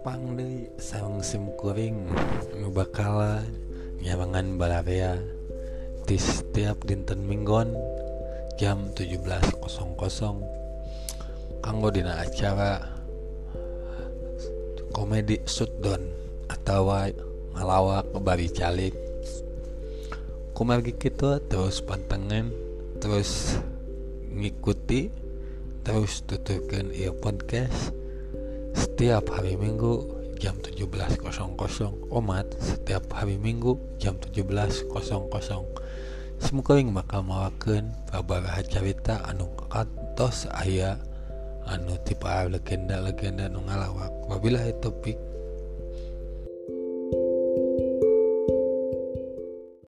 Jepang deh sang sim kuring nu bakal nyawangan balarea di setiap dinten minggon jam 17.00 kanggo dina acara komedi shutdown atau ngalawak bari calik. Kumargi kita terus pantangan terus ngikuti terus tutupkan ia podcast setiap hari minggu jam 17.00 umat setiap hari minggu jam 17.00 semoga yang bakal mawakan babaraha cerita anu kantos ayah anu tipe legenda-legenda nu ngalawak. Wabillahi topik